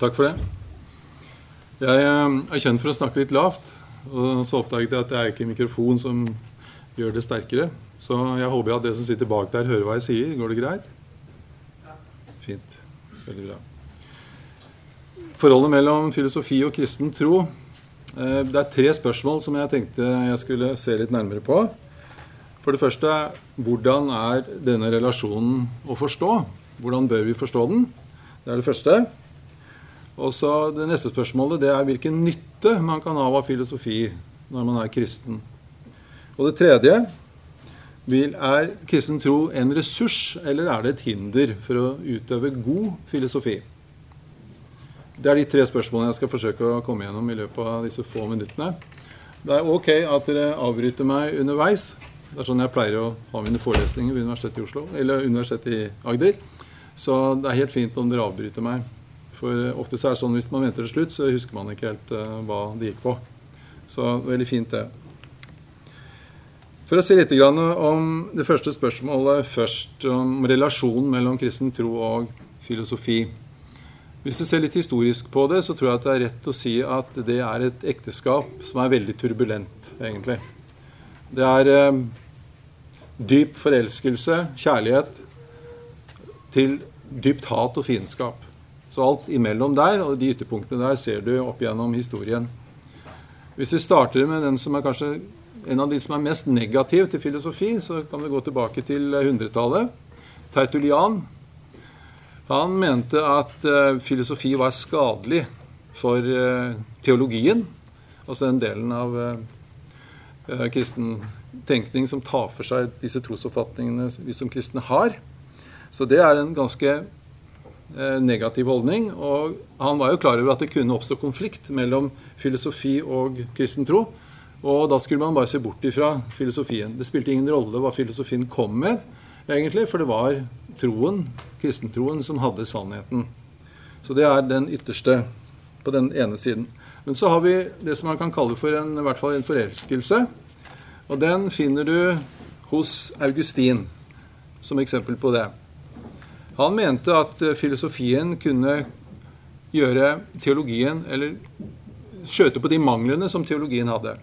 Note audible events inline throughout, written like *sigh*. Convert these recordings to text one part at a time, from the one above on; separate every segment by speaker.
Speaker 1: Takk for det. Jeg eh, er kjent for å snakke litt lavt. Og så oppdaget jeg at det er ikke mikrofon som gjør det sterkere. Så jeg håper at dere som sitter bak der, hører hva jeg sier. Går det greit? Fint. Veldig bra. Forholdet mellom filosofi og kristen tro. Eh, det er tre spørsmål som jeg tenkte jeg skulle se litt nærmere på. For det første, hvordan er denne relasjonen å forstå? Hvordan bør vi forstå den? Det er det første. Og så Det neste spørsmålet det er hvilken nytte man kan ha av filosofi når man er kristen. Og det tredje vil, er kristen tro en ressurs, eller er det et hinder for å utøve god filosofi? Det er de tre spørsmålene jeg skal forsøke å komme gjennom i løpet av disse få minuttene. Det er ok at dere avbryter meg underveis. Det er sånn jeg pleier å ha mine forelesninger ved Universitetet i Oslo, Universitetet i Agder. Så det er helt fint om dere avbryter meg. For ofte så er det sånn hvis man venter til slutt, så husker man ikke helt uh, hva det gikk på. Så veldig fint, det. For å si litt om det første spørsmålet først, om relasjonen mellom kristen tro og filosofi. Hvis du ser litt historisk på det, så tror jeg at det er rett å si at det er et ekteskap som er veldig turbulent, egentlig. Det er eh, dyp forelskelse, kjærlighet, til dypt hat og fiendskap. Så alt imellom der og de ytterpunktene der ser du opp gjennom historien. Hvis vi starter med den som er kanskje en av de som er mest negativ til filosofi, så kan vi gå tilbake til 100-tallet. Tertulian. Han mente at uh, filosofi var skadelig for uh, teologien, altså den delen av uh, kristen tenkning som tar for seg disse trosoppfatningene vi som kristne har. Så det er en ganske Eh, negativ holdning. Og han var jo klar over at det kunne oppstå konflikt mellom filosofi og kristen tro. Og da skulle man bare se bort ifra filosofien. Det spilte ingen rolle hva filosofien kom med, egentlig, for det var troen, kristentroen, som hadde sannheten. Så det er den ytterste på den ene siden. Men så har vi det som man kan kalle for en, i hvert fall en forelskelse. Og den finner du hos Augustin som eksempel på det. Han mente at eh, filosofien kunne gjøre teologien Eller skjøte på de manglene som teologien hadde.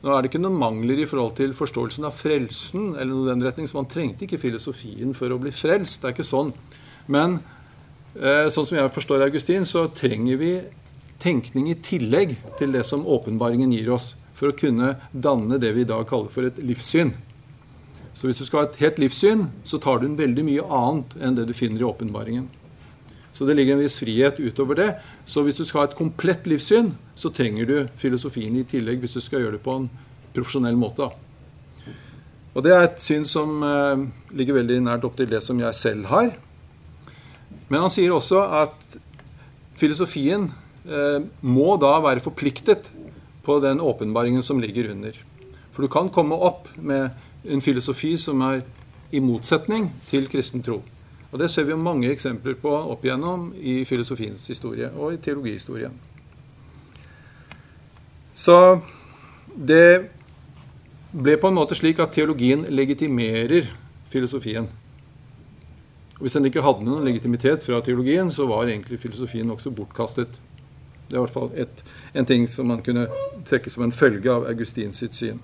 Speaker 1: Nå er det ikke noen mangler i forhold til forståelsen av frelsen, eller noe den retning, så man trengte ikke filosofien for å bli frelst. Det er ikke sånn. Men eh, sånn som jeg forstår Augustin, så trenger vi tenkning i tillegg til det som åpenbaringen gir oss, for å kunne danne det vi i dag kaller for et livssyn. Så hvis du skal ha et helt livssyn, så tar du en veldig mye annet enn det du finner i åpenbaringen. Så det ligger en viss frihet utover det. Så hvis du skal ha et komplett livssyn, så trenger du filosofien i tillegg hvis du skal gjøre det på en profesjonell måte. Og det er et syn som eh, ligger veldig nært opp til det som jeg selv har. Men han sier også at filosofien eh, må da være forpliktet på den åpenbaringen som ligger under. For du kan komme opp med en filosofi som er i motsetning til kristen tro. Og Det ser vi mange eksempler på opp igjennom i filosofiens historie og i teologihistorien. Så det ble på en måte slik at teologien legitimerer filosofien. Og Hvis den ikke hadde noen legitimitet fra teologien, så var egentlig filosofien også bortkastet. Det er i hvert fall et, en ting som man kunne trekke som en følge av Augustins syn.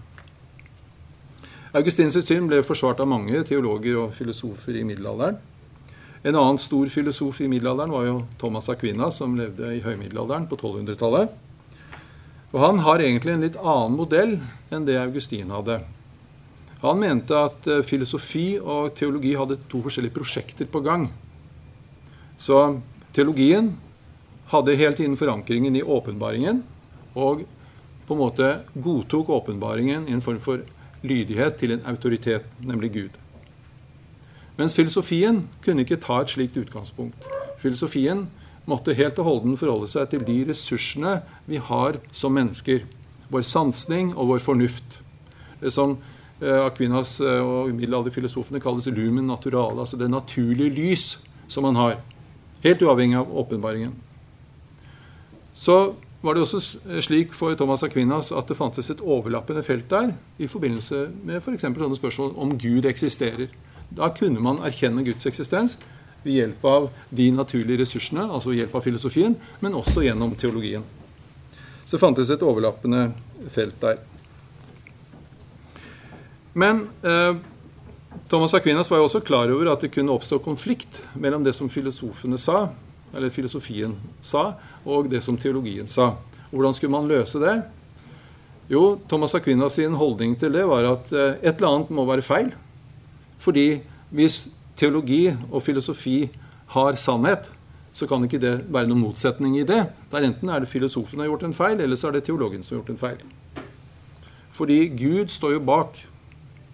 Speaker 1: Augustins syn ble forsvart av mange teologer og filosofer i middelalderen. En annen stor filosof i middelalderen var jo Thomas Aquinas, som levde i høymiddelalderen på 1200-tallet. Og Han har egentlig en litt annen modell enn det Augustin hadde. Han mente at eh, filosofi og teologi hadde to forskjellige prosjekter på gang. Så teologien hadde helt innen forankringen i åpenbaringen, og på en måte godtok åpenbaringen i en form for lydighet til en autoritet, nemlig Gud. Mens filosofien kunne ikke ta et slikt utgangspunkt. Filosofien måtte helt og holden forholde seg til de ressursene vi har som mennesker. Vår sansning og vår fornuft. Det som eh, Aquinas eh, og middelalderfilosofene kalles lumen naturale, altså det naturlige lys som man har. Helt uavhengig av åpenbaringen. Så var det også slik for Thomas Aquinas at det fantes et overlappende felt der i forbindelse med f.eks. For sånne spørsmål om Gud eksisterer. Da kunne man erkjenne Guds eksistens ved hjelp av de naturlige ressursene, altså ved hjelp av filosofien, men også gjennom teologien. Så det fantes et overlappende felt der. Men eh, Thomas Aquinas var jo også klar over at det kunne oppstå konflikt mellom det som filosofene sa, eller filosofien sa, og det som teologien sa. Hvordan skulle man løse det? Jo, Thomas Aquinas sin holdning til det var at eh, et eller annet må være feil. Fordi hvis teologi og filosofi har sannhet, så kan ikke det være noen motsetning i det. Der enten er det filosofen har gjort en feil, eller så er det teologen som har gjort en feil. Fordi Gud står jo bak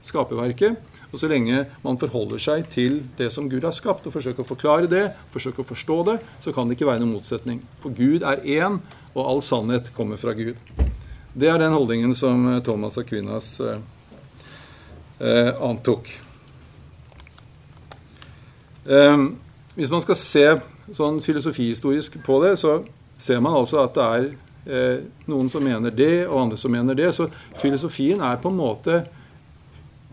Speaker 1: skaperverket. Og så lenge man forholder seg til det som Gud har skapt, og forsøker å forklare det, forsøker å forstå det, så kan det ikke være noen motsetning. For Gud er én, og all sannhet kommer fra Gud. Det er den holdningen som eh, Thomas Aquinas eh, eh, antok. Eh, hvis man skal se sånn filosofihistorisk på det, så ser man altså at det er eh, noen som mener det, og andre som mener det. Så filosofien er på en måte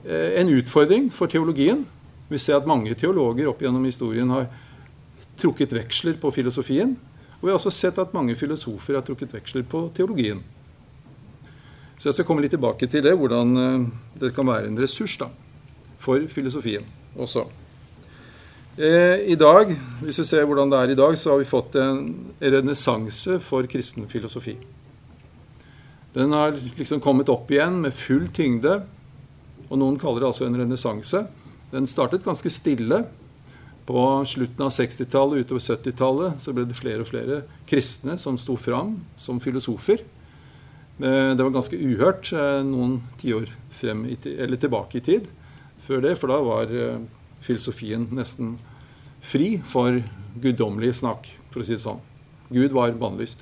Speaker 1: en utfordring for teologien. Vi ser at mange teologer opp gjennom historien har trukket veksler på filosofien. Og vi har også sett at mange filosofer har trukket veksler på teologien. Så jeg skal komme litt tilbake til det, hvordan eh, det kan være en ressurs da, for filosofien også. Eh, I dag, hvis vi ser hvordan det er i dag, så har vi fått en renessanse for kristen filosofi. Den har liksom kommet opp igjen med full tyngde og noen kaller det altså en renessanse. Den startet ganske stille. På slutten av 60-tallet, utover 70-tallet, så ble det flere og flere kristne som sto fram som filosofer. Eh, det var ganske uhørt eh, noen tiår tilbake i tid før det, for da var eh, filosofien nesten fri for guddommelig snakk, for å si det sånn. Gud var bannlyst.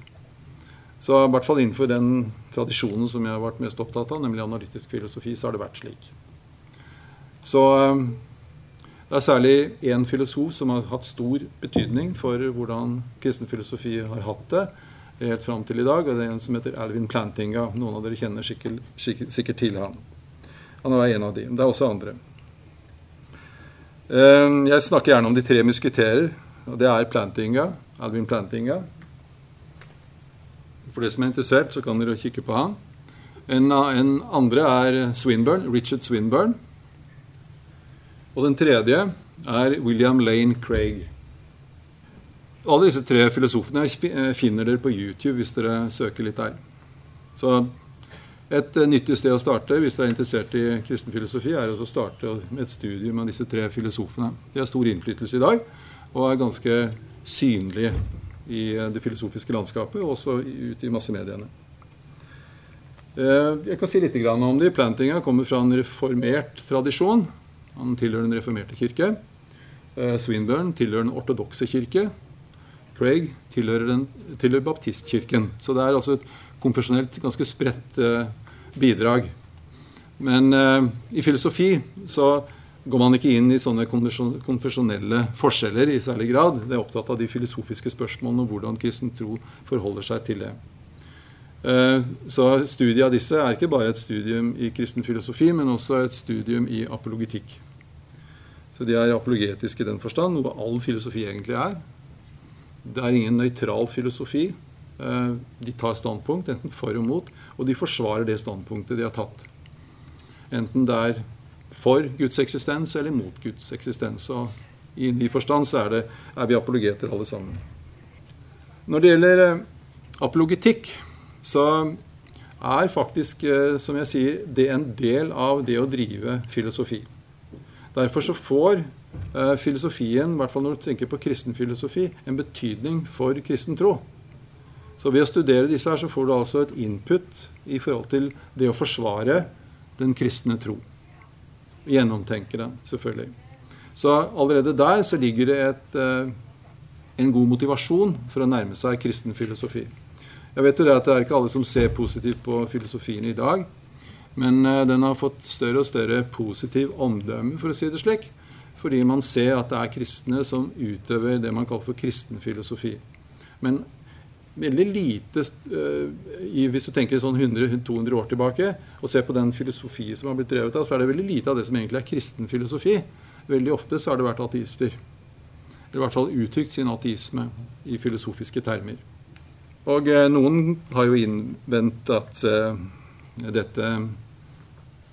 Speaker 1: Så i hvert fall innenfor den tradisjonen som jeg har vært mest opptatt av, nemlig analytisk filosofi, så har det vært slik. Så um, det er særlig én filosof som har hatt stor betydning for hvordan kristen filosofi har hatt det helt fram til i dag. og Det er en som heter Alvin Plantinga. Noen av dere kjenner sikkert, sikkert til han. Han er en av de. Det er også andre. Um, jeg snakker gjerne om de tre musketerer. og Det er Plantinga, Alvin Plantinga, for de som er interessert, så kan dere kikke på han. En, en andre er Swinburne, Richard Swinburne. Og den tredje er William Lane Craig. Alle disse tre filosofene eh, finner dere på YouTube hvis dere søker litt der. Så et eh, nyttig sted å starte hvis dere er interessert i kristen filosofi, er å starte med et studium av disse tre filosofene. De har stor innflytelse i dag og er ganske synlige i det filosofiske landskapet, og også ut i massemediene. Eh, jeg kan si litt om det. Plantinga kommer fra en reformert tradisjon. Han tilhører den reformerte kirke. Eh, Swinburne tilhører den ortodokse kirke. Craig tilhører, den, tilhører baptistkirken. Så det er altså et konfesjonelt ganske spredt eh, bidrag. Men i filosofi så går man ikke inn i sånne konfesjonelle forskjeller i særlig grad. Det er opptatt av de filosofiske spørsmålene og hvordan kristen tro forholder seg til det. Eh, så studiet av disse er ikke bare et studium i kristen filosofi, men også et studium i apologetikk. Så de er apologetiske i den forstand, noe all filosofi egentlig er. Det er ingen nøytral filosofi. Eh, de tar standpunkt, enten for og mot, og de forsvarer det standpunktet de har tatt. Enten det er for Guds eksistens eller mot Guds eksistens. Og i ny forstand så er, det, er vi apologeter alle sammen. Når det gjelder eh, apologetikk, så er faktisk, eh, som jeg sier, det en del av det å drive filosofi. Derfor så får eh, filosofien, i hvert fall når du tenker på kristen filosofi, en betydning for kristen tro. Så ved å studere disse her, så får du altså et input i forhold til det å forsvare den kristne tro gjennomtenke den, selvfølgelig. Så allerede der så ligger det et, eh, en god motivasjon for å nærme seg kristen filosofi. Jeg vet jo det at det er ikke alle som ser positivt på filosofien i dag. Men eh, den har fått større og større positiv omdømme, for å si det slik. Fordi man ser at det er kristne som utøver det man kaller for kristen filosofi. Men veldig lite uh, Hvis du tenker sånn 100-200 år tilbake og ser på den filosofi som har blitt drevet av, så er det veldig lite av det som egentlig er kristen filosofi. Veldig ofte så har det vært ateister. eller i hvert fall uttrykt sin ateisme i filosofiske termer. Og eh, noen har jo innvendt at eh, dette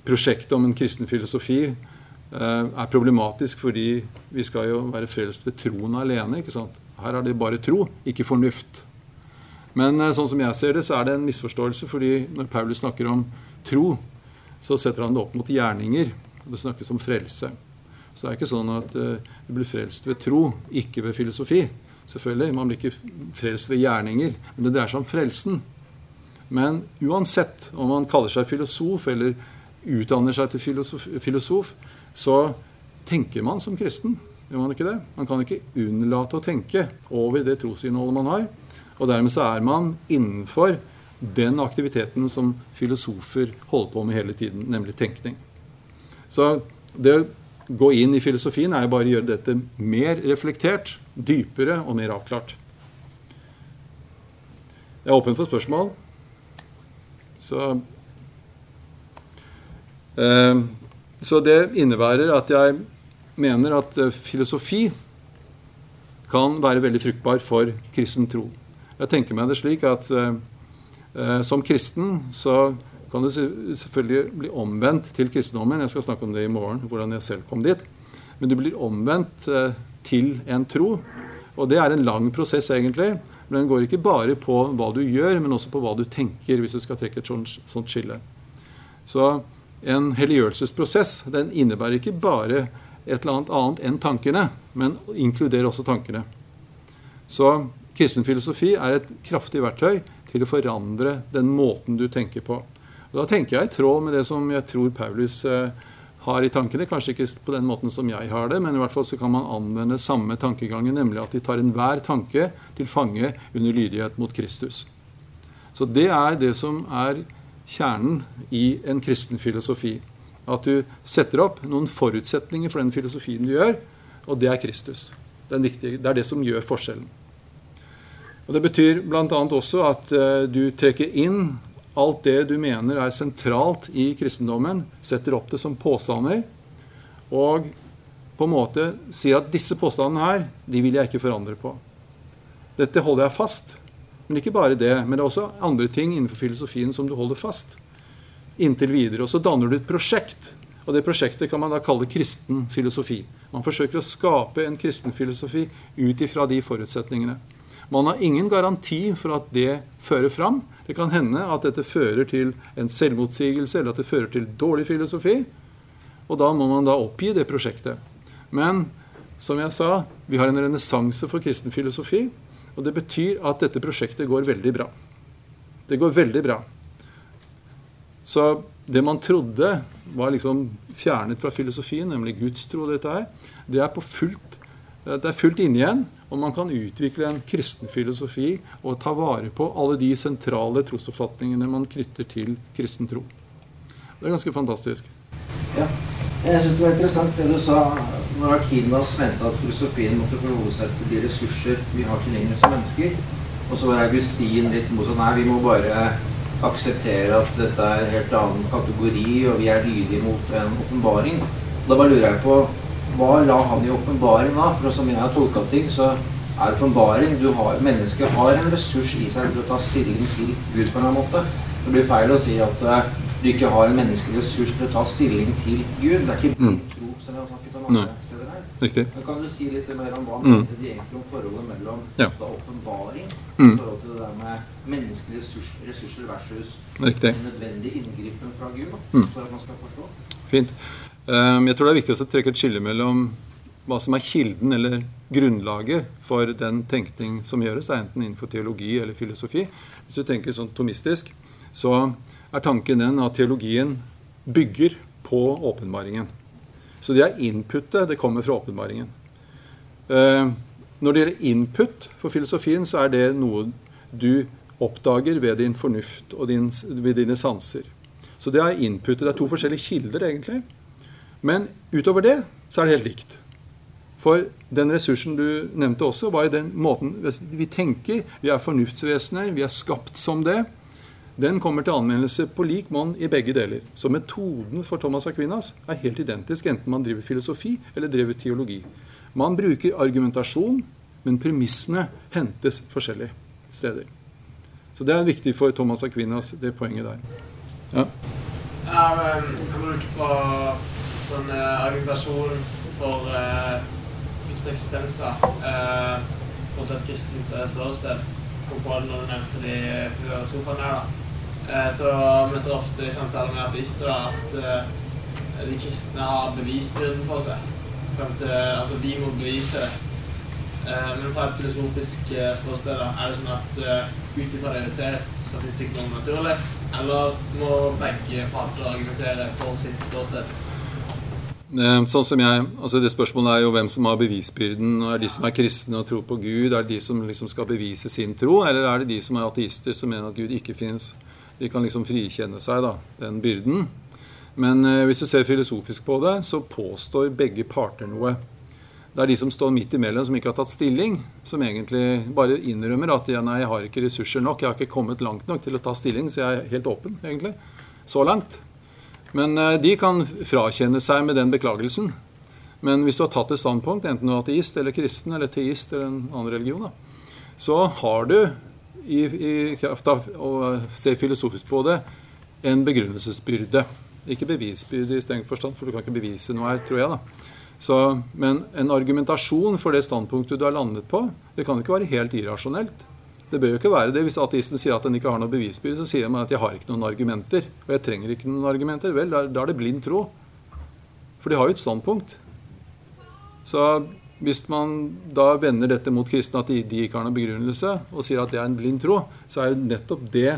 Speaker 1: prosjektet om en kristen filosofi eh, er problematisk fordi vi skal jo være frelst ved troen alene. ikke sant? Her er det bare tro, ikke fornuft. Men eh, sånn som jeg ser det, så er det en misforståelse, fordi når Paulus snakker om tro, så setter han det opp mot gjerninger. og Det snakkes om frelse. Så det er ikke sånn at uh, du blir frelst ved tro, ikke ved filosofi. Selvfølgelig, Man blir ikke frelst ved gjerninger, men det dreier seg om frelsen. Men uansett om man kaller seg filosof eller utdanner seg til filosof, filosof så tenker man som kristen. Gjør man ikke det? Man kan ikke unnlate å tenke over det trosinnholdet man har. Og dermed så er man innenfor den aktiviteten som filosofer holder på med hele tiden, nemlig tenkning. Så det å gå inn i filosofien er jo bare å gjøre dette mer reflektert, dypere og mer avklart. Jeg er åpen for spørsmål. Så, eh, så det innebærer at jeg mener at eh, filosofi kan være veldig fruktbar for kristen tro. Jeg tenker meg det slik at eh, eh som kristen så kan det selvfølgelig bli omvendt til kristendommen. Jeg skal snakke om det i morgen, hvordan jeg selv kom dit. Men du blir omvendt eh, til en tro. Og det er en lang prosess, egentlig. Men den går ikke bare på hva du gjør, men også på hva du tenker, hvis du skal trekke et sånt, sånt skille. Så en helliggjørelsesprosess den innebærer ikke bare et eller annet annet enn tankene, men inkluderer også tankene. Så kristen filosofi er et kraftig verktøy til å forandre den måten du tenker på. Og Da tenker jeg i tråd med det som jeg tror Paulus eh, har i tankene. Kanskje ikke på den måten som jeg har det, men i hvert fall så kan man anvende samme tankegangen, nemlig at de tar enhver tanke til fange under lydighet mot Kristus. Så det er det som er kjernen i en kristen filosofi. At du setter opp noen forutsetninger for den filosofien du gjør, og det er Kristus. Det er, det, som gjør forskjellen. Og Det betyr bl.a. også at uh, du trekker inn alt det du mener er sentralt i kristendommen, setter opp det som påstander, og på en måte sier at disse påstandene her, de vil jeg ikke forandre på. Dette holder jeg fast. Men ikke bare det, men det er også andre ting innenfor filosofien som du holder fast. Inntil videre. Og så danner du et prosjekt. Og det prosjektet kan man da kalle kristen filosofi. Man forsøker å skape en kristen filosofi ut ifra de forutsetningene. Man har ingen garanti for at det fører fram, det kan hende at dette fører til en selvmotsigelse, eller at det fører til dårlig filosofi. Og da må man da oppgi det prosjektet. Men som jeg sa, vi har en renessanse for kristen filosofi. Og det betyr at dette prosjektet går veldig bra. Det går veldig bra. Så det man trodde var liksom fjernet fra filosofien, nemlig gudstro, dette her, det er, på fullt, det er fullt inne igjen. Og man kan utvikle en kristen filosofi og ta vare på alle de sentrale trosoppfatningene man knytter til kristen tro. Det er ganske fantastisk.
Speaker 2: Ja. Jeg syns det var interessant det du sa når Akinas mente at filosofien måtte forholde seg til de ressurser vi har tilgjengelig som mennesker. Og så var Augustin litt motsatt. Nei, vi må bare akseptere at dette er en helt annen kategori, og vi er lydige mot en åpenbaring. Da bare lurer jeg på hva la han i åpenbaring da? For som jeg har tolka ting, så er åpenbaring Mennesket har en ressurs i seg til å ta stilling til Gud på en eller annen måte. Det blir feil å si at uh, du ikke har en menneskelig ressurs til å ta stilling til Gud. Det er ikke mm. tro, som jeg har snakket om andre Nei. steder her.
Speaker 1: Riktig.
Speaker 2: Men kan du si litt mer om hva mm. mente de egentlig om forholdet mellom ja. åpenbaring mm. i forhold til det der med menneskelige ressurs, ressurser versus
Speaker 1: Riktig.
Speaker 2: nødvendig inngripen fra Gud, da,
Speaker 1: mm.
Speaker 2: for at man skal forstå?
Speaker 1: Fint. Ehm, jeg tror det er viktig å trekke et skille mellom hva som er kilden eller grunnlaget for den tenkning som gjøres, enten innenfor teologi eller filosofi. Hvis du tenker sånn tomistisk, så er tanken den at teologien bygger på åpenbaringen. Så det er inputet. Det kommer fra åpenbaringen. Ehm, når det gjelder input for filosofien, så er det noe du oppdager ved din fornuft og din, ved dine sanser. Så det er inputet. Det er to forskjellige kilder, egentlig. Men utover det så er det helt likt. For den ressursen du nevnte også, var jo den måten vi tenker. Vi er fornuftsvesener, vi er skapt som det. Den kommer til anvendelse på lik monn i begge deler. Så metoden for Thomas Aquinas er helt identisk, enten man driver filosofi eller driver teologi. Man bruker argumentasjon, men premissene hentes forskjellige steder. Så det er viktig for Thomas Aquinas, det poenget der. Ja.
Speaker 3: Ja, men Jeg bruker på sånn uh, argumentasjon for Guds eksistens, da. Uh, for et kristent ståsted. Kom på det når du nevnte de sofaene her, da. Så møter ofte i samtaler med ateister da, at de kristne har bevisbyrden på seg. Til, altså, de må bevise det. Eh, men fra et filosofisk eh, ståsted er det sånn at ut ifra det vi ser, så finnes det ikke noe naturlig? Eller må begge parter argumentere for sitt ståsted?
Speaker 1: Sånn som jeg, altså Det spørsmålet er jo hvem som har bevisbyrden. Er det de som er kristne og tror på Gud? Er det de som liksom skal bevise sin tro? Eller er det de som er ateister, som mener at Gud ikke finnes? De kan liksom frikjenne seg da, den byrden. Men eh, hvis du ser filosofisk på det, så påstår begge parter noe. Det er de som står midt imellom, som ikke har tatt stilling, som egentlig bare innrømmer at ja, nei, jeg har ikke ressurser nok, jeg har ikke kommet langt nok til å ta stilling, så jeg er helt åpen, egentlig. Så langt. Men eh, de kan frakjenne seg med den beklagelsen. Men hvis du har tatt et standpunkt, enten du er ateist eller kristen eller teist eller en annen religion, da, så har du i, i kraft av å se filosofisk på det en begrunnelsesbyrde. Ikke bevisbyrde i strengt forstand, for du kan ikke bevise noe her, tror jeg. da. Så, men en argumentasjon for det standpunktet du har landet på, det kan ikke være helt irrasjonelt. Det bør jo ikke være det. Hvis ateisten sier at den ikke har noe bevisbyrde, så sier man at jeg har ikke noen argumenter. Og jeg trenger ikke noen argumenter. Vel, da, er det blind tro. For de har jo et standpunkt. Så hvis man da vender dette mot kristne, at de, de ikke har noen begrunnelse, og sier at det er en blind tro, så er jo nettopp det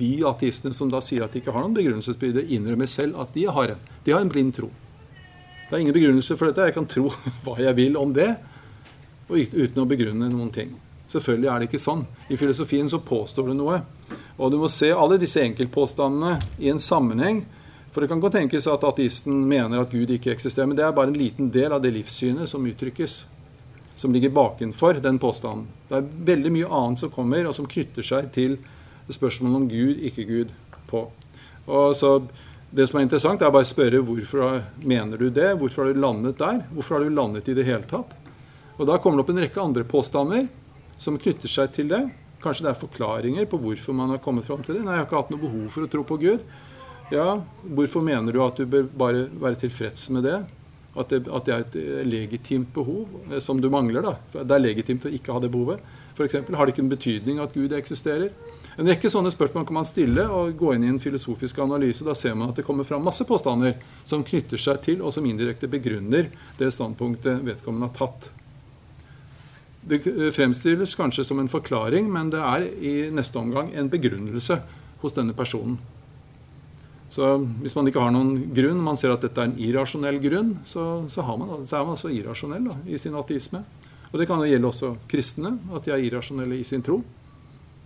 Speaker 1: de ateistene som da sier at de ikke har noen begrunnelsesbyrde, innrømmer selv at de har en. De har en blind tro. Det er ingen begrunnelse for dette. Jeg kan tro *laughs* hva jeg vil om det, og uten å begrunne noen ting. Selvfølgelig er det ikke sånn. I filosofien så påstår du noe. Og du må se alle disse enkeltpåstandene i en sammenheng. For det kan godt tenkes at ateisten mener at Gud ikke eksisterer, men det er bare en liten del av det livssynet som uttrykkes. Som ligger bakenfor den påstanden. Det er veldig mye annet som kommer, og som knytter seg til spørsmålet om Gud, ikke Gud, på. Og så Det som er interessant, er bare å spørre hvorfor mener du det? Hvorfor har du landet der? Hvorfor har du landet i det hele tatt? Og Da kommer det opp en rekke andre påstander som knytter seg til det. Kanskje det er forklaringer på hvorfor man har kommet fram til det. Nei, jeg har ikke hatt noe behov for å tro på Gud. Ja, Hvorfor mener du at du bør bare være tilfreds med det? At det, at det er et legitimt behov eh, som du mangler? da. Det er legitimt å ikke ha det behovet. Eksempel, har det ikke en betydning at Gud eksisterer? En rekke sånne spørsmål kan man stille og gå inn i en filosofisk analyse. Da ser man at det kommer fram masse påstander som knytter seg til, og som indirekte begrunner det standpunktet vedkommende har tatt. Det fremstilles kanskje som en forklaring, men det er i neste omgang en begrunnelse hos denne personen. Så hvis man ikke har noen grunn, man ser at dette er en irrasjonell grunn, så, så, man, så er man altså irrasjonell da, i sin ateisme. Og det kan jo gjelde også kristne, at de er irrasjonelle i sin tro.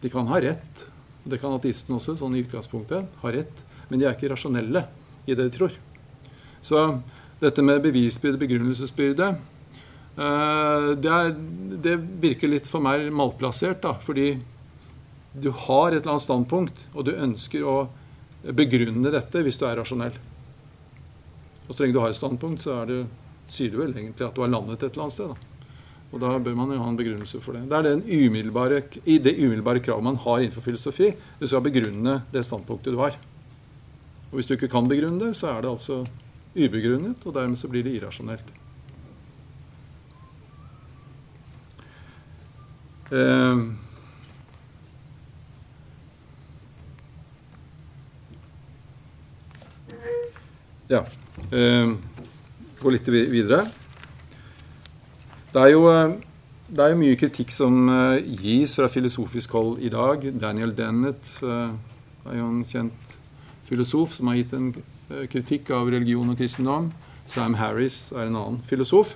Speaker 1: De kan ha rett, og det kan ateistene også, sånn i utgangspunktet, ha rett, men de er ikke rasjonelle i det de tror. Så dette med bevisbyrde, begrunnelsesbyrde, det, er, det, virker litt for meg malplassert, da, fordi du har et eller annet standpunkt, og du ønsker å begrunne dette hvis du er rasjonell. Og så lenge du har et standpunkt, så det, sier du vel egentlig at du har landet et eller annet sted. da. Og da bør man jo ha en begrunnelse for det. Det er den umiddelbare, i det umiddelbare kravet man har innenfor filosofi. Du skal begrunne det standpunktet du har. Og Hvis du ikke kan begrunne det, så er det altså ubegrunnet, og dermed så blir det irrasjonelt. Uh, ja. eh, gå litt videre. Det er jo eh, det er jo mye kritikk som uh, gis fra filosofisk hold i dag. Daniel Dennett uh, er jo en kjent filosof som har gitt en kritikk av religion og kristendom. Sam Harris er en annen filosof.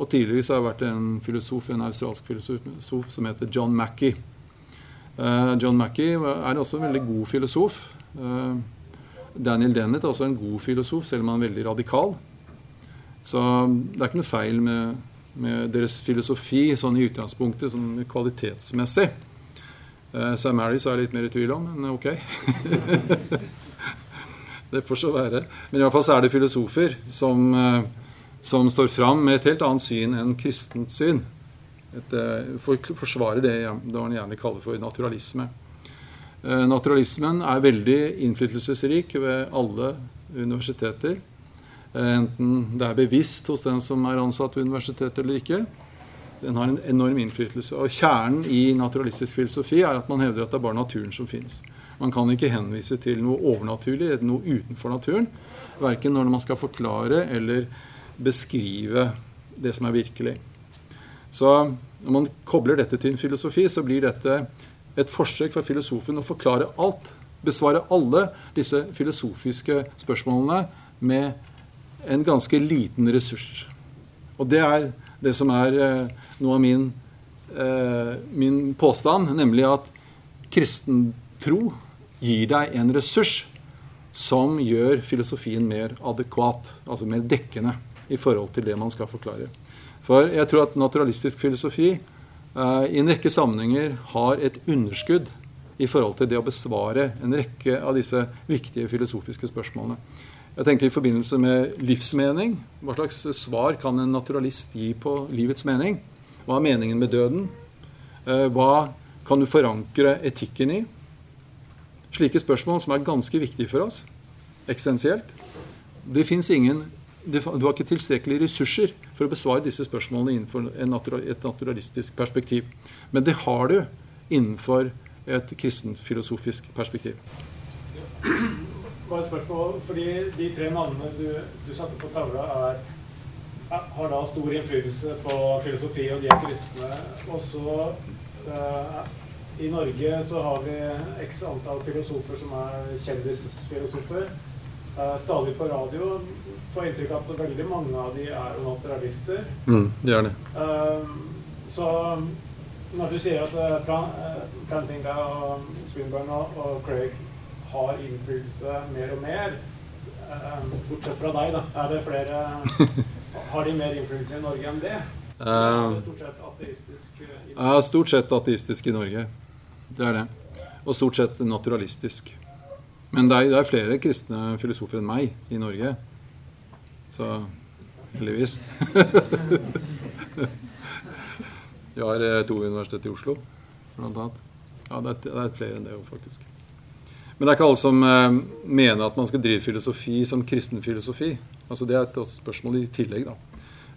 Speaker 1: Og tidligere så har det vært en filosof, en australsk filosof som heter John Mackey. John Mackey er også en veldig god filosof. Daniel Dennett er også en god filosof, selv om han er veldig radikal. Så det er ikke noe feil med med deres filosofi sånn i utgangspunktet sånn kvalitetsmessig. Uh, Sam Harris er jeg litt mer i tvil om, men ok. *laughs* det får så være. Men i hvert fall så er det filosofer som, eh, som står fram med et helt annet syn enn kristent syn. Et, eh, for, forsvarer det, det man gjerne kaller for naturalisme. Eh, naturalismen er veldig innflytelsesrik ved alle universiteter. Eh, enten det er bevisst hos den som er ansatt ved universitetet eller ikke. Den har en enorm innflytelse. Og Kjernen i naturalistisk filosofi er at man hevder at det er bare naturen som fins. Man kan ikke henvise til noe overnaturlig, noe utenfor naturen. Verken når man skal forklare eller beskrive det som er virkelig. Så når man kobler dette til en filosofi, så blir dette et forsøk fra filosofen å forklare alt. Besvare alle disse filosofiske spørsmålene med en ganske liten ressurs. Og det er det som er eh, noe av min, eh, min påstand, nemlig at kristen tro gir deg en ressurs som gjør filosofien mer adekvat, altså mer dekkende i forhold til det man skal forklare. For jeg tror at naturalistisk filosofi eh, i en rekke sammenhenger har et underskudd i forhold til det å besvare en rekke av disse viktige filosofiske spørsmålene. Jeg tenker I forbindelse med livsmening hva slags svar kan en naturalist gi på livets mening? Hva er meningen med døden? Eh, hva kan du forankre etikken i? Slike spørsmål som er ganske viktige for oss eksistensielt. Det fins ingen du har ikke tilstrekkelige ressurser for å besvare disse spørsmålene innenfor et naturalistisk perspektiv. Men det har du innenfor et kristenfilosofisk perspektiv.
Speaker 4: Bare spørsmål, fordi De tre navnene du, du satte på tavla, er, har da stor innflytelse på filosofi, og de er kristne. Og så uh, I Norge så har vi x antall filosofer som er kjendisfilosofer. Uh, stadig på radio får inntrykk av at veldig mange av de er naturalister.
Speaker 1: Mm, de er det.
Speaker 4: Uh, så når du sier at uh, Plantinga og Swinburne og, Craig har innflytelse mer og mer, uh, bortsett fra deg, da, er det flere *laughs* Har de mer innflytelse i Norge enn det? Er det stort sett ateistisk?
Speaker 1: Ja, stort sett ateistisk i Norge. Det er det. Og stort sett naturalistisk. Men det er, det er flere kristne filosofer enn meg i Norge. Så heldigvis. *laughs* Vi har eh, to universitet i Oslo, blant annet. Ja, det er, det er flere enn det faktisk. Men det er ikke alle som eh, mener at man skal drive filosofi som kristen filosofi. Altså, det er et spørsmål i tillegg. da.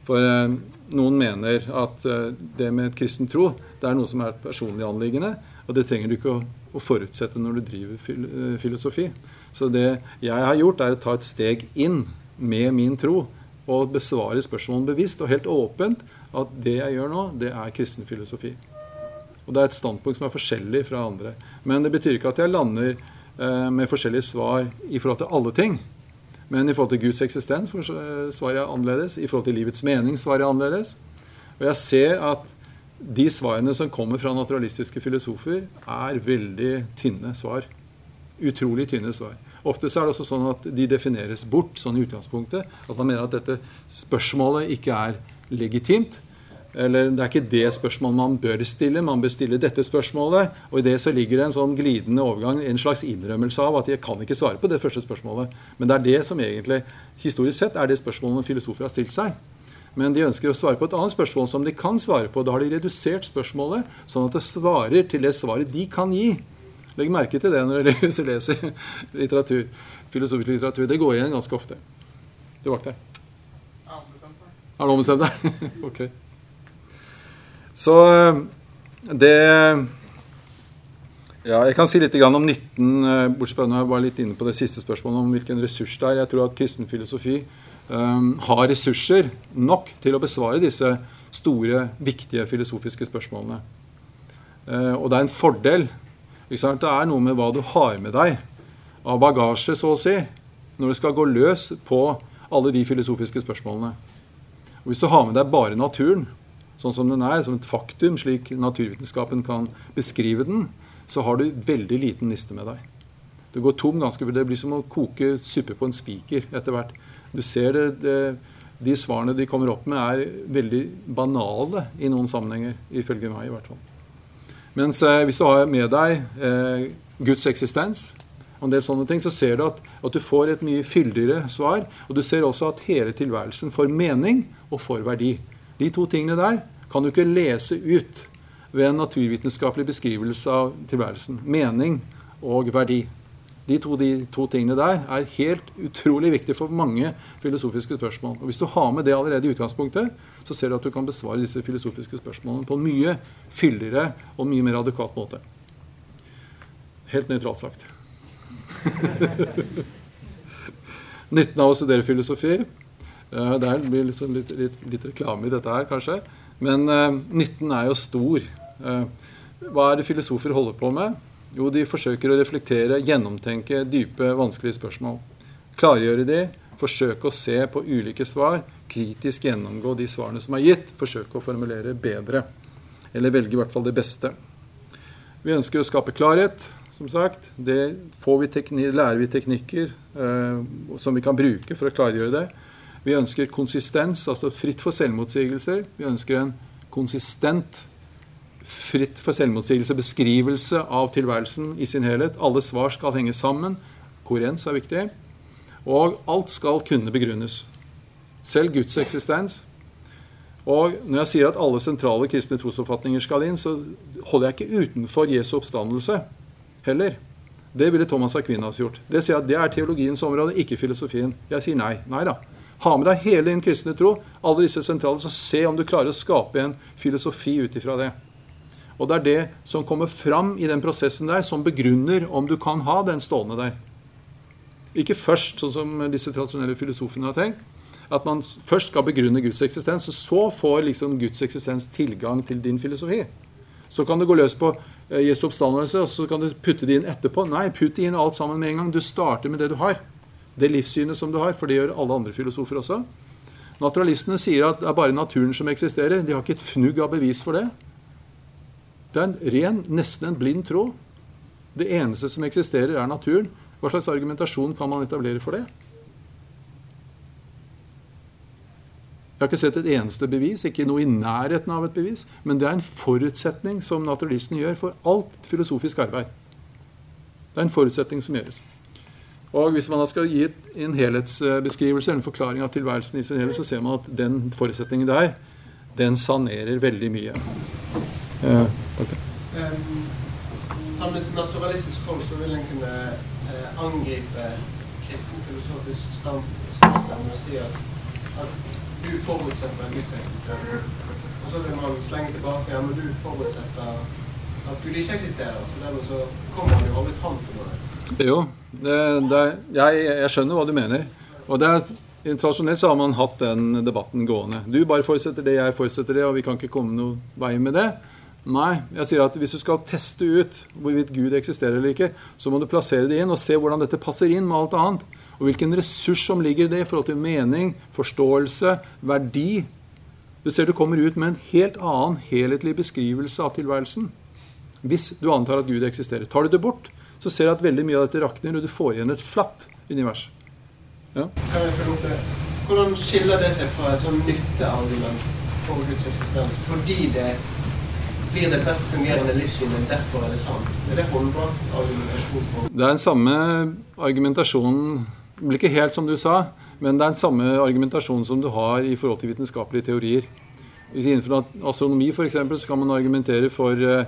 Speaker 1: For eh, noen mener at eh, det med kristen tro det er noe som er et personlig anliggende. Og det trenger du ikke å, å forutsette når du driver eh, filosofi. Så det jeg har gjort, er å ta et steg inn med min tro og besvare spørsmålene bevisst og helt åpent at det jeg gjør nå, det er kristen filosofi. Og Det er et standpunkt som er forskjellig fra andre. Men det betyr ikke at jeg lander eh, med forskjellige svar i forhold til alle ting. Men i forhold til Guds eksistens svarer jeg annerledes. I forhold til livets mening svarer jeg annerledes. Og jeg ser at de svarene som kommer fra naturalistiske filosofer, er veldig tynne svar. Utrolig tynne svar. Ofte er det også sånn at de defineres bort sånn i utgangspunktet. At man mener at dette spørsmålet ikke er legitimt. Eller det er ikke det spørsmålet man bør stille. Man bør stille dette spørsmålet. Og i det så ligger det en sånn glidende overgang, en slags innrømmelse av at jeg kan ikke svare på det første spørsmålet. Men det er det som egentlig, historisk sett, er det spørsmålet filosofer har stilt seg. Men de ønsker å svare på et annet spørsmål som de kan svare på. Da har de redusert spørsmålet sånn at det svarer til det svaret de kan gi. Legg merke til det når dere *laughs* leser litteratur, filosofisk litteratur. Det går igjen ganske ofte. Tilbake til. Har du ombestemt deg? *laughs* ok. Så det ja, Jeg kan si litt om nytten, bortsett fra når jeg var litt inne på det siste spørsmålet om hvilken ressurs det er. Jeg tror at kristen filosofi har ressurser nok til å besvare disse store, viktige filosofiske spørsmålene. Uh, og det er en fordel det er noe med hva du har med deg av bagasje, så å si, når du skal gå løs på alle de filosofiske spørsmålene. Og Hvis du har med deg bare naturen, sånn som den er, som et faktum, slik naturvitenskapen kan beskrive den, så har du veldig liten niste med deg. Du går tom ganske, Det blir som å koke suppe på en spiker etter hvert. Du ser det, det, De svarene de kommer opp med, er veldig banale i noen sammenhenger, ifølge meg i hvert fall. Mens eh, hvis du har med deg eh, Guds eksistens, og en del sånne ting, så ser du at, at du får et mye fyldigere svar. Og du ser også at hele tilværelsen får mening og får verdi. De to tingene der kan du ikke lese ut ved en naturvitenskapelig beskrivelse av tilværelsen. Mening og verdi. De to, de to, tingene der er helt utrolig viktige for mange filosofiske spørsmål. Og Hvis du har med det allerede i utgangspunktet, så ser du at du kan besvare disse filosofiske spørsmålene på en mye fyldigere og mye mer adekvat måte. Helt nøytralt sagt. *laughs* Nytten av å studere filosofi uh, Det blir liksom litt, litt, litt, reklame i dette her, kanskje. Men uh, nytten er jo stor. Uh, hva er det filosofer holder på med? Jo, de forsøker å reflektere, gjennomtenke dype, vanskelige spørsmål. Klargjøre de, forsøke å se på ulike svar, kritisk gjennomgå de svarene som er gitt, forsøke å formulere bedre. Eller velge i hvert fall det beste. Vi ønsker å skape klarhet, som sagt. Det vi lærer vi teknikker eh, som vi kan bruke for å klargjøre det. Vi ønsker konsistens, altså fritt for selvmotsigelser. Vi ønsker en konsistent fritt for selvmotsigelse beskrivelse av tilværelsen i sin helhet. Alle svar skal henge sammen. Korens er viktig. Og alt skal kunne begrunnes. Selv Guds eksistens. Og når jeg sier at alle sentrale kristne trosoppfatninger skal inn, så holder jeg ikke utenfor Jesu oppstandelse heller. Det ville Thomas Aquinas gjort. Det sier at det er teologiens område, ikke filosofien. Jeg sier nei. Nei da. Ha med deg hele din kristne tro, alle disse sentrale, så se om du klarer å skape en filosofi ut ifra det. Og det er det som kommer fram i den prosessen der, som begrunner om du kan ha den stående der. Ikke først, sånn som disse tradisjonelle filosofene har tenkt, at man først skal begrunne Guds eksistens, og så får liksom Guds eksistens tilgang til din filosofi. Så kan du gå løs på eh, Jesu oppstandelse, og så kan du putte det inn etterpå. Nei, putt inn alt sammen med en gang. Du starter med det du har. Det livssynet som du har, for det gjør alle andre filosofer også. Naturalistene sier at det er bare naturen som eksisterer. De har ikke et fnugg av bevis for det. Det er en ren, nesten en blind tråd. Det eneste som eksisterer, er naturen. Hva slags argumentasjon kan man etablere for det? Jeg har ikke sett et eneste bevis, ikke noe i nærheten av et bevis. Men det er en forutsetning som naturalisten gjør for alt filosofisk arbeid. Det er en forutsetning som gjøres. Og Hvis man da skal gi en helhetsbeskrivelse eller en forklaring av tilværelsen i sin helhet, så ser man at den forutsetningen der, den sanerer veldig mye.
Speaker 5: Okay. um, et naturalistisk hold så vil en kunne uh, angripe kristen filosofisk standpunkt og si at, at, du forutsetter Guds eksistens. Og så vil man slenge tilbake ja, men du forutsetter at Gud ikke eksisterer. Så dermed så kommer man jo aldri fram til noe.
Speaker 1: Jo, det, det, jeg, jeg, skjønner hva du mener. Og det er Tradisjonelt så har man hatt den debatten gående. Du bare forutsetter det, jeg forutsetter det, og vi kan ikke komme noen vei med det. Nei, jeg sier at hvis du skal teste ut hvorvidt Gud eksisterer eller ikke, så må du plassere det inn og se hvordan dette passer inn med alt annet. Og hvilken ressurs som ligger i det i forhold til mening, forståelse, verdi. Du ser du kommer ut med en helt annen helhetlig beskrivelse av tilværelsen. Hvis du antar at Gud eksisterer. Tar du det bort, så ser du at veldig mye av dette rakner, og du får igjen et flatt univers.
Speaker 5: Ja? Hvordan skiller det seg fra et sånn nytteargument for Guds eksistens? Fordi det blir det best fungerende livssynet, derfor er det sant. Er det holdbar argumentasjon for
Speaker 1: Det er den samme argumentasjonen Det blir ikke helt som du sa, men det er den samme argumentasjonen som du har i forhold til vitenskapelige teorier. Innenfor astronomi for eksempel, så kan man argumentere for én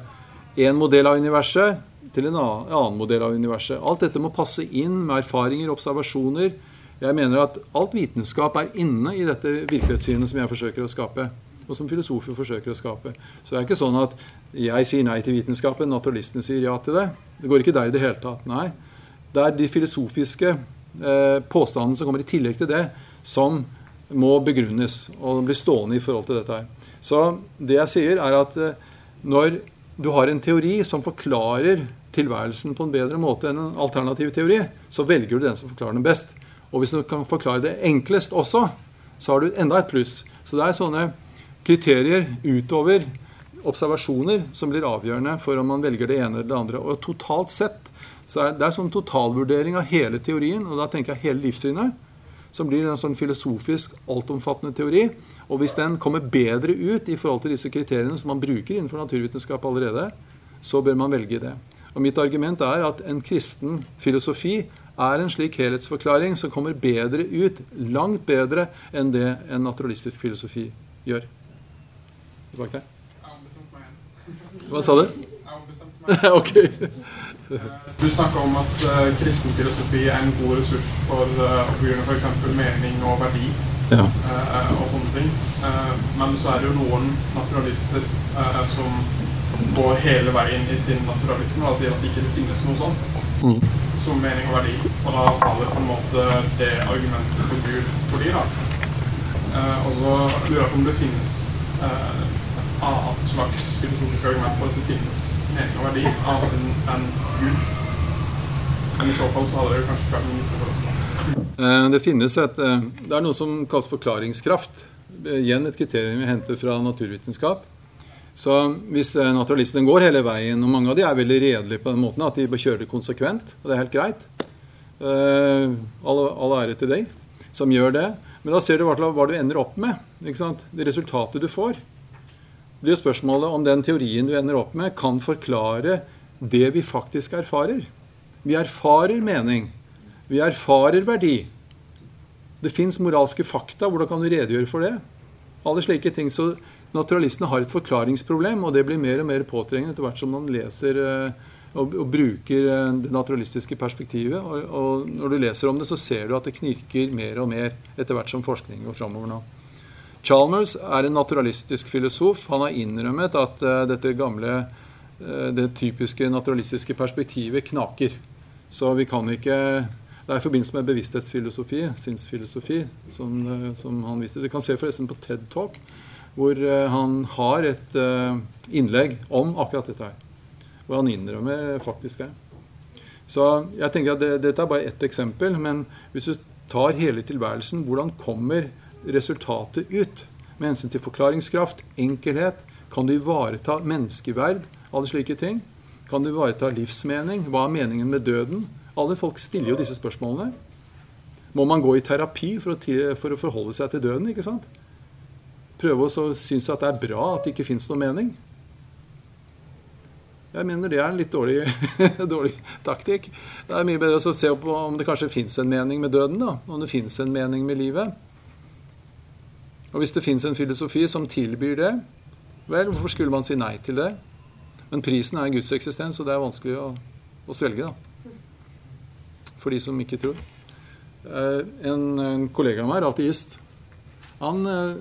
Speaker 1: eh, modell av universet til en annen modell av universet. Alt dette må passe inn med erfaringer, observasjoner. Jeg mener at alt vitenskap er inne i dette virkelighetssynet som jeg forsøker å skape og som filosofer forsøker å skape. Så det er ikke sånn at jeg sier nei til vitenskapen, naturalistene sier ja til det. Det går ikke der i det hele tatt. Nei. Det er de filosofiske eh, påstandene som kommer i tillegg til det, som må begrunnes og bli stående i forhold til dette her. Så det jeg sier, er at eh, når du har en teori som forklarer tilværelsen på en bedre måte enn en alternativ teori, så velger du den som forklarer den best. Og hvis du kan forklare det enklest også, så har du enda et pluss. Så det er sånne kriterier utover observasjoner som blir avgjørende for om man velger det ene eller det andre. Og totalt sett så er det er sånn totalvurdering av hele teorien, og da tenker jeg hele livssynet, som blir en sånn filosofisk altomfattende teori. Og hvis den kommer bedre ut i forhold til disse kriteriene som man bruker innenfor naturvitenskap allerede, så bør man velge det. Og mitt argument er at en kristen filosofi er en slik helhetsforklaring som kommer bedre ut, langt bedre enn det en naturalistisk filosofi gjør. Tilbake der. Hva sa du? *laughs* ok.
Speaker 6: Du snakker om at uh, kristen filosofi er en god ressurs for uh, å f.eks. mening og verdi
Speaker 1: Ja.
Speaker 6: uh, og sånne ting. Uh, men så er det jo noen naturalister som går hele veien i sin naturalisme og sier at det ikke finnes noe sånt
Speaker 1: Mm.
Speaker 6: som mening og verdi. Og da faller på en måte det argumentet for Gud for de da. Og så lurer jeg på om det finnes annet slags filosofisk argument for at det finnes mening og verdi annet enn en Gud. Men i så fall så hadde det kanskje vært en misforståelse.
Speaker 1: Eh, Det finnes et eh, Det er noe som kalles forklaringskraft. Eh, Igjen et kriterium vi henter fra naturvitenskap. Så hvis naturalistene går hele veien, og mange av de er veldig redelige på den måten at de bør kjøre det konsekvent, og det er helt greit All, ære til deg som gjør det. Men da ser du hva, du ender opp med. Det resultatet du får. Det jo spørsmålet om den teorien du ender opp med, kan forklare det vi faktisk erfarer. Vi erfarer mening. Vi erfarer verdi. Det fins moralske fakta. Hvordan kan du redegjøre for det? Alle slike ting. Så naturalistene har et forklaringsproblem, og det blir mer og mer påtrengende etter hvert som man leser eh, og, og bruker eh, det naturalistiske perspektivet. Og, og når du leser om det, så ser du at det knirker mer og mer etter hvert som forskning går framover nå. Chalmers er en naturalistisk filosof. Han har innrømmet at eh, dette gamle, eh, det typiske naturalistiske perspektivet knaker. Så vi kan ikke Det er i forbindelse med bevissthetsfilosofi, sinnsfilosofi, som, eh, som han viste. Du kan se forresten på TED Talk, hvor han har et innlegg om akkurat dette her. Hvor han innrømmer faktisk det. Så jeg tenker at det, Dette er bare ett eksempel, men hvis du tar hele tilværelsen, hvordan kommer resultatet ut? Med hensyn til forklaringskraft, enkelhet, kan du ivareta menneskeverd, alle slike ting? Kan du ivareta livsmening? Hva er meningen med døden? Alle folk stiller jo disse spørsmålene. Må man gå i terapi for å, for å forholde seg til døden? ikke sant? Prøve å synes at det er bra at det ikke fins noen mening? Jeg mener det er en litt dårlig, *laughs* dårlig taktikk. Det er mye bedre å se på om det kanskje fins en mening med døden. da, Om det fins en mening med livet. Og hvis det fins en filosofi som tilbyr det, vel, hvorfor skulle man si nei til det? Men prisen er Guds eksistens, og det er vanskelig å, å svelge. da. For de som ikke tror. Eh, En, en kollega av meg er ateist. Han, eh,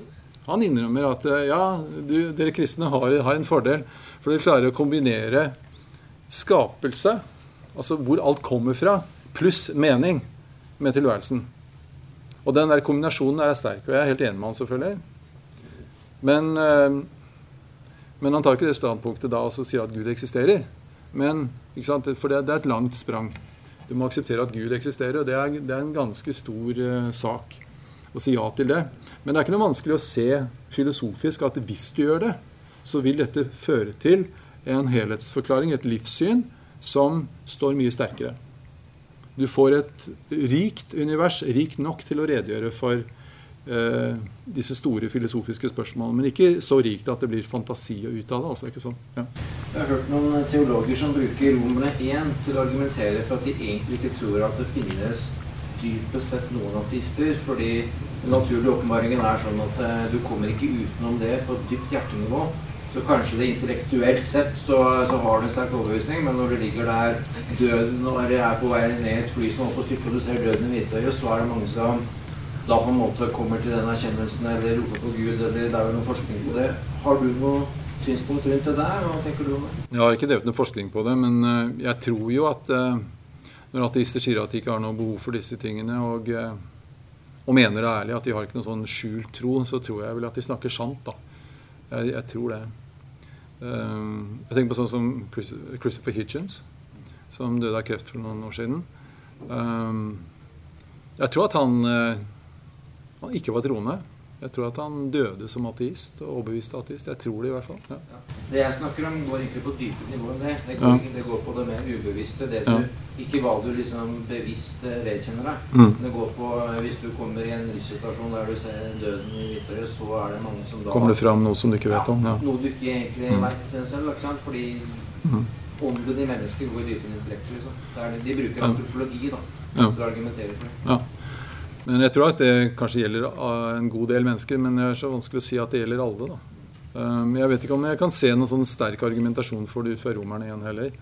Speaker 1: han innrømmer at eh, ja, du, dere kristne har, har en fordel. For dere klarer å kombinere skapelse, altså hvor alt kommer fra, pluss mening med tilværelsen. Og den der kombinasjonen der er sterk. Og jeg er helt enig med han selvfølgelig. Men, eh, men han tar ikke det standpunktet da og så sier at Gud eksisterer. Men, ikke sant? For det, det er et langt sprang. Du må akseptere at Gud eksisterer, og det er, det er en ganske stor uh, sak å si ja til det. Men det er ikke noe vanskelig å se filosofisk at hvis du gjør det, så vil dette føre til en helhetsforklaring, et livssyn, som står mye sterkere. Du får et rikt univers, rikt nok til å redegjøre for eh, disse store filosofiske spørsmålene. Men ikke så rikt at det blir fantasi å ut av det. altså ikke sånn. Ja.
Speaker 2: Jeg har hørt noen teologer som bruker Romerne 1 til å argumentere for at de egentlig ikke tror at det finnes dypest sett noen ateister. Fordi den naturlige åpenbaringen er sånn at eh, du kommer ikke utenom det på et dypt hjertenivå. Så kanskje det intellektuelt sett så, så har du en sterk overbevisning, men når du ligger der døden når og er på vei ned i et fly som holder på å styrte, og du ser døden i hvitøyet, så er det mange som da på en måte kommer til den erkjennelsen eller roper på Gud, eller det er vel noe forskning på det. Har du noe synspunkt rundt det der? Hva tenker du om det?
Speaker 1: Jeg har ikke drevet noe forskning på det, men eh, jeg tror jo at eh, når ateister sier at de ikke har noe behov for disse tingene, og, eh, og mener det ærlig at de har ikke noe sånn skjult tro, så tror jeg vel at de snakker sant. da. Jeg, jeg tror det. Eh, Jeg tenker på sånn som Chris- Christopher Hitchens, som døde av kreft for noen år siden. Eh, Jeg tror at han, eh, han ikke var troende. Jeg tror at han døde som ateist, og overbevist ateist. Jeg tror det i hvert fall. Ja.
Speaker 2: Det jeg snakker om, går egentlig på dypere nivå enn det. Det går,
Speaker 1: Ja.
Speaker 2: det går på det mer ubevisste. Det
Speaker 1: Ja.
Speaker 2: ikke hva du liksom bevisst eh, vedkjenner deg.
Speaker 1: Mm.
Speaker 2: Det går på eh, Hvis du kommer i en livssituasjon der du ser døden i hvitøyet, så er det mange som da
Speaker 1: Kommer det fram noe som du ikke vet om? Ja.
Speaker 2: Noe du ikke egentlig
Speaker 1: Mm.
Speaker 2: vet selv, ikke sant? Fordi
Speaker 1: mm.
Speaker 2: ånden i mennesket går dypere enn intellektet. Liksom. De bruker
Speaker 1: Ja.
Speaker 2: antropologi da,
Speaker 1: Ja.
Speaker 2: for å argumentere for det.
Speaker 1: Men jeg tror at det kanskje gjelder uh, en god del mennesker, men det er så vanskelig å si at det gjelder alle. da. Um, Jeg vet ikke om jeg kan se noen sånn sterk argumentasjon for det ut fra romerne igjen heller.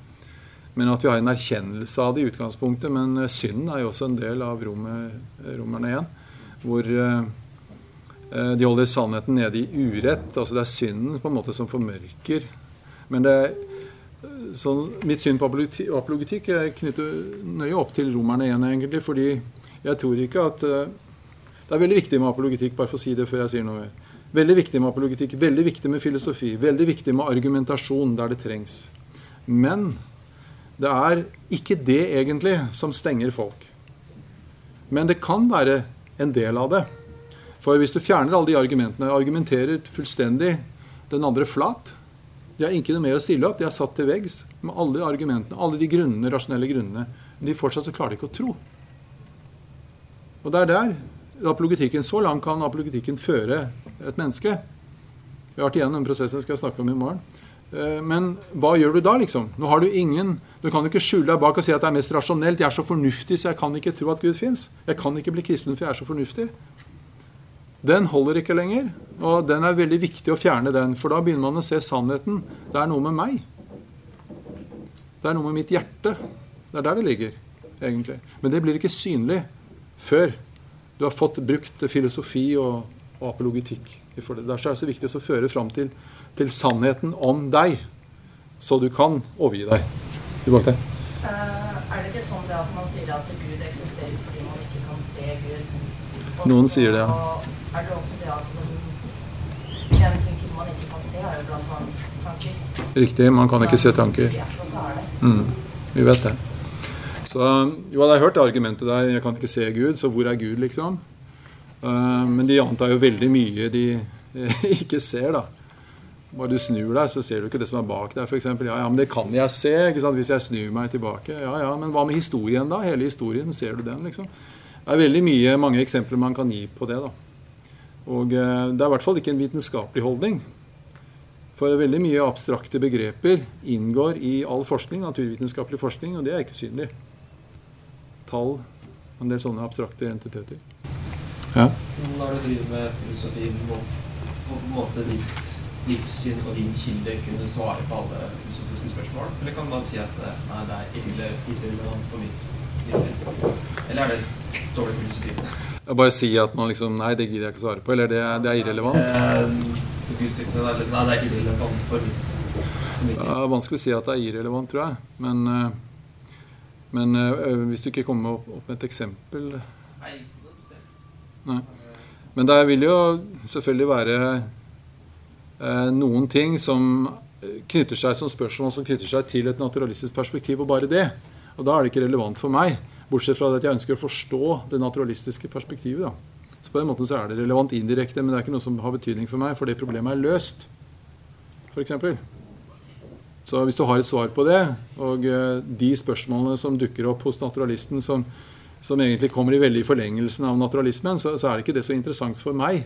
Speaker 1: Men at vi har en erkjennelse av det i utgangspunktet. Men eh, synden er jo også en del av romer, romerne igjen. Hvor eh, eh, de holder sannheten nede i urett. Altså det er synden på en måte som formørker. Men det er sånn, mitt syn på apologetikk er knyttet nøye opp til romerne igjen, egentlig. Fordi jeg tror ikke at eh, Det er veldig viktig med apologetikk, bare for å si det før jeg sier noe mer. Veldig viktig med apologetikk, veldig viktig med filosofi, veldig viktig med argumentasjon der det trengs. Men det er ikke det egentlig som stenger folk. Men det kan være en del av det. For hvis du fjerner alle de argumentene, argumenterer fullstendig den andre flat De har ikke noe mer å stille opp. De er satt til veggs med alle argumentene, alle de grunnene, rasjonelle grunnene. Men de fortsatt så klarer de ikke å tro. Og det er der apologetikken Så langt kan apologetikken føre et menneske. Vi har vært igjennom den prosessen skal jeg snakke om i morgen. Eh, Men hva gjør du da, liksom? Nå har Du ingen, du kan jo ikke skjule deg bak og si at det er mest rasjonelt. Jeg er så fornuftig, så jeg kan ikke tro at Gud fins. Jeg kan ikke bli kristen, for jeg er så fornuftig. Den holder ikke lenger. Og den er veldig viktig å fjerne den, for da begynner man å se sannheten. Det er noe med meg. Det er noe med mitt hjerte. Det er der det ligger, egentlig. Men det blir ikke synlig før du har fått brukt filosofi og, og apologetikk. i Derfor er det så viktig å føre fram til, til sannheten om deg, så du kan overgi deg. Tilbake til.
Speaker 7: Eh, er det ikke sånn at man sier at Gud eksisterer fordi man ikke kan se Gud? Og
Speaker 1: Noen sier det, ja.
Speaker 7: Er det også det at den, den ting man ikke kan se, er jo blant annet tanker?
Speaker 1: Riktig, man kan ikke se tanker.
Speaker 7: Er.
Speaker 1: Mm, vi vet det. Så jo, jeg har hørt det argumentet der. Jeg kan ikke se Gud, så hvor er Gud, liksom? Eh, men de antar jo veldig mye de eh, *laughs* ikke ser, da. Bare du snur deg, så ser du ikke det som er bak deg, f.eks. Ja, ja, men det kan jeg se hvis jeg snur meg tilbake. Ja, ja, Men hva med historien, da? Hele historien, ser du den, liksom? Det er veldig mye, mange eksempler man kan gi på det, da. Og eh, det er i hvert fall ikke en vitenskapelig holdning. For veldig mye abstrakte begreper inngår i all forskning, naturvitenskapelig forskning, og det er ikke synlig. Tall, en del sånne abstrakte entiteter. Ja.
Speaker 8: Når du driver med filosofi, må på en måte ditt livssyn og din kilde kunne svare på alle filosofiske spørsmål? Eller kan du bare si at eh, nei, det er irre, irrelevant for mitt livssyn? Eller er det dårlig filosofi?
Speaker 1: Jeg bare si at man liksom Nei, det gidder jeg ikke svare på. Eller det, er- det er irrelevant.
Speaker 8: Eh, nei, det er irrelevant for mitt, for mitt
Speaker 1: Det er vanskelig å si at det er irrelevant, tror jeg. Men, eh, men eh, hvis du ikke kommer opp, opp med et eksempel
Speaker 8: Nei.
Speaker 1: Men det vil jo selvfølgelig være eh, noen ting som knytter seg som spørsmål som knytter seg til et naturalistisk perspektiv, og bare det. Og da er det ikke relevant for meg, bortsett fra at jeg ønsker å forstå det naturalistiske perspektivet. Da. Så på den måten så er det relevant indirekte, men det er ikke noe som har betydning for meg, for det problemet er løst, f.eks. Så hvis du har et svar på det, og eh, de spørsmålene som dukker opp hos naturalisten som, som egentlig kommer i veldig forlengelsen av naturalismen, så, så er det ikke det så interessant for meg.